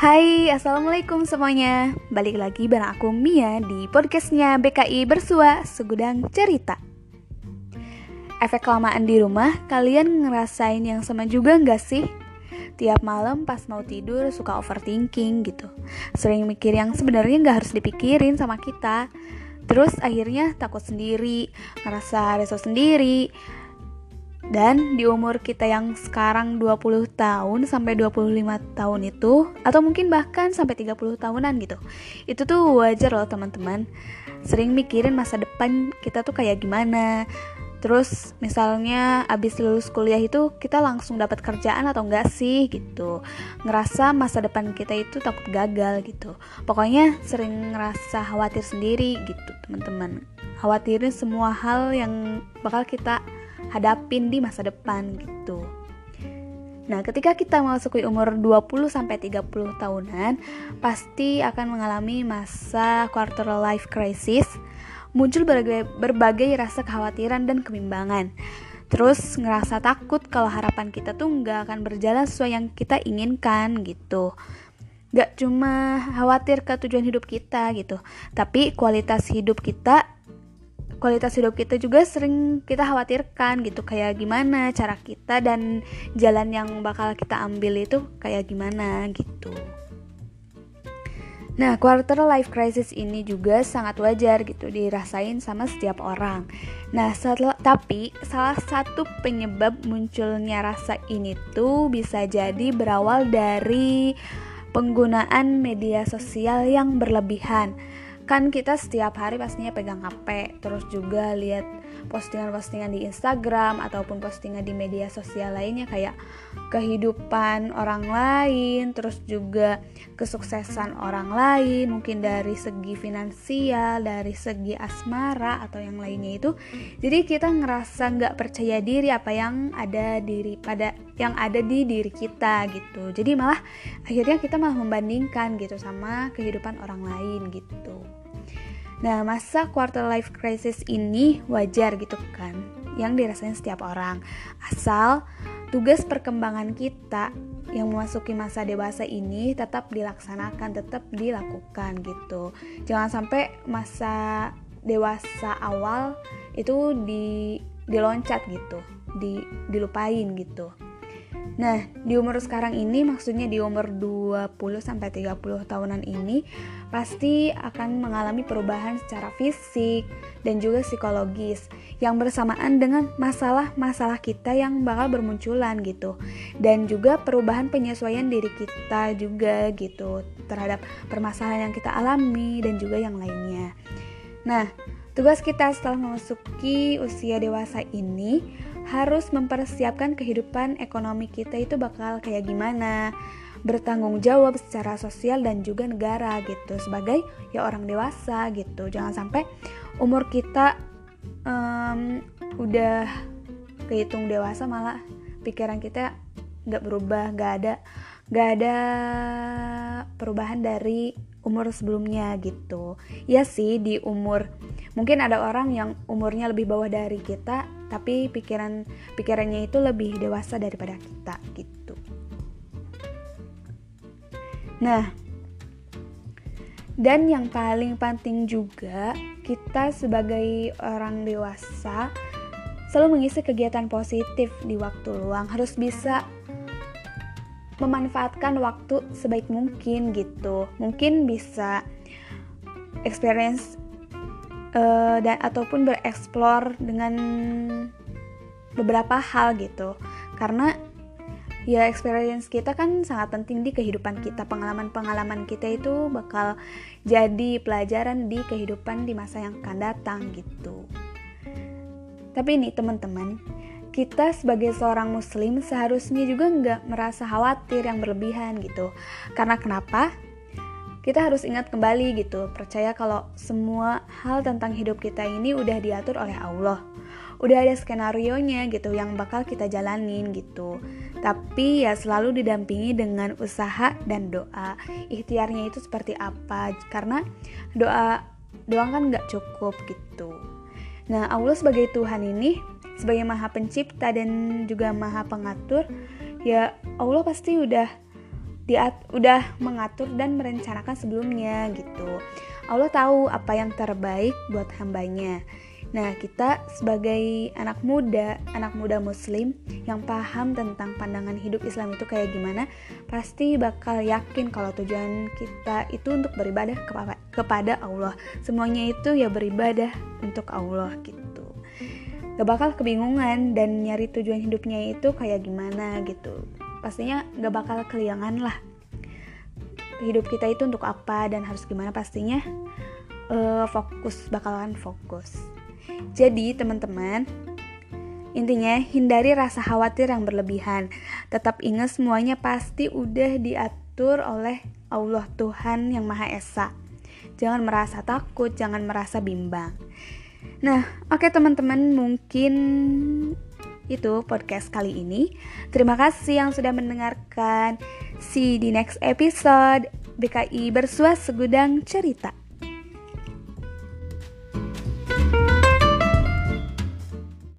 Hai, Assalamualaikum semuanya. Balik lagi bareng aku Mia di podcastnya BKI Bersua Segudang Cerita. Efek kelamaan di rumah, kalian ngerasain yang sama juga gak sih? Tiap malam pas mau tidur suka overthinking gitu. Sering mikir yang sebenarnya gak harus dipikirin sama kita. Terus akhirnya takut sendiri, ngerasa reso sendiri dan di umur kita yang sekarang 20 tahun sampai 25 tahun itu atau mungkin bahkan sampai 30 tahunan gitu. Itu tuh wajar loh teman-teman. Sering mikirin masa depan kita tuh kayak gimana. Terus misalnya abis lulus kuliah itu kita langsung dapat kerjaan atau enggak sih gitu. Ngerasa masa depan kita itu takut gagal gitu. Pokoknya sering ngerasa khawatir sendiri gitu teman-teman. Khawatirin semua hal yang bakal kita hadapin di masa depan gitu. Nah, ketika kita memasuki umur 20 sampai 30 tahunan, pasti akan mengalami masa quarter life crisis, muncul berbagai, berbagai rasa kekhawatiran dan kebimbangan. Terus ngerasa takut kalau harapan kita tuh nggak akan berjalan sesuai yang kita inginkan gitu. Gak cuma khawatir ke tujuan hidup kita gitu, tapi kualitas hidup kita kualitas hidup kita juga sering kita khawatirkan gitu kayak gimana cara kita dan jalan yang bakal kita ambil itu kayak gimana gitu. Nah, quarter life crisis ini juga sangat wajar gitu dirasain sama setiap orang. Nah, setelah, tapi salah satu penyebab munculnya rasa ini tuh bisa jadi berawal dari penggunaan media sosial yang berlebihan kan kita setiap hari pastinya pegang HP terus juga lihat postingan-postingan di Instagram ataupun postingan di media sosial lainnya kayak kehidupan orang lain terus juga kesuksesan orang lain mungkin dari segi finansial dari segi asmara atau yang lainnya itu. Jadi kita ngerasa nggak percaya diri apa yang ada diri pada yang ada di diri kita gitu. Jadi malah akhirnya kita malah membandingkan gitu sama kehidupan orang lain gitu Nah, masa quarter life crisis ini wajar gitu kan, yang dirasain setiap orang. Asal tugas perkembangan kita yang memasuki masa dewasa ini tetap dilaksanakan, tetap dilakukan gitu. Jangan sampai masa dewasa awal itu di diloncat gitu, di dilupain gitu. Nah, di umur sekarang ini maksudnya di umur 20 sampai 30 tahunan ini pasti akan mengalami perubahan secara fisik dan juga psikologis yang bersamaan dengan masalah-masalah kita yang bakal bermunculan gitu. Dan juga perubahan penyesuaian diri kita juga gitu terhadap permasalahan yang kita alami dan juga yang lainnya. Nah, tugas kita setelah memasuki usia dewasa ini harus mempersiapkan kehidupan ekonomi kita itu bakal kayak gimana bertanggung jawab secara sosial dan juga negara gitu sebagai ya orang dewasa gitu. Jangan sampai umur kita um, udah kehitung dewasa malah pikiran kita nggak berubah nggak ada nggak ada perubahan dari umur sebelumnya gitu. Ya sih di umur mungkin ada orang yang umurnya lebih bawah dari kita tapi pikiran pikirannya itu lebih dewasa daripada kita gitu. Nah dan yang paling penting juga kita sebagai orang dewasa selalu mengisi kegiatan positif di waktu luang. Harus bisa memanfaatkan waktu sebaik mungkin gitu. Mungkin bisa experience uh, dan ataupun bereksplor dengan beberapa hal gitu. Karena ya experience kita kan sangat penting di kehidupan kita. Pengalaman-pengalaman kita itu bakal jadi pelajaran di kehidupan di masa yang akan datang gitu. Tapi ini teman-teman kita sebagai seorang muslim seharusnya juga nggak merasa khawatir yang berlebihan gitu. Karena kenapa kita harus ingat kembali gitu, percaya kalau semua hal tentang hidup kita ini udah diatur oleh Allah. Udah ada skenario-nya gitu yang bakal kita jalanin gitu. Tapi ya selalu didampingi dengan usaha dan doa. Ikhtiarnya itu seperti apa? Karena doa doang kan nggak cukup gitu. Nah, Allah sebagai Tuhan ini, sebagai Maha Pencipta dan juga Maha Pengatur, ya Allah pasti udah diat udah mengatur dan merencanakan sebelumnya gitu. Allah tahu apa yang terbaik buat hambanya. Nah, kita sebagai anak muda, anak muda muslim yang paham tentang pandangan hidup Islam itu kayak gimana, pasti bakal yakin kalau tujuan kita itu untuk beribadah kepada Allah. Semuanya itu ya beribadah untuk Allah gitu. Gak bakal kebingungan dan nyari tujuan hidupnya itu kayak gimana gitu. Pastinya gak bakal keliangan lah. Hidup kita itu untuk apa dan harus gimana pastinya uh, fokus bakalan fokus. Jadi, teman-teman, intinya hindari rasa khawatir yang berlebihan. Tetap ingat semuanya pasti udah diatur oleh Allah Tuhan yang Maha Esa. Jangan merasa takut, jangan merasa bimbang. Nah, oke okay, teman-teman, mungkin itu podcast kali ini. Terima kasih yang sudah mendengarkan. See di next episode. BKI bersuas segudang cerita.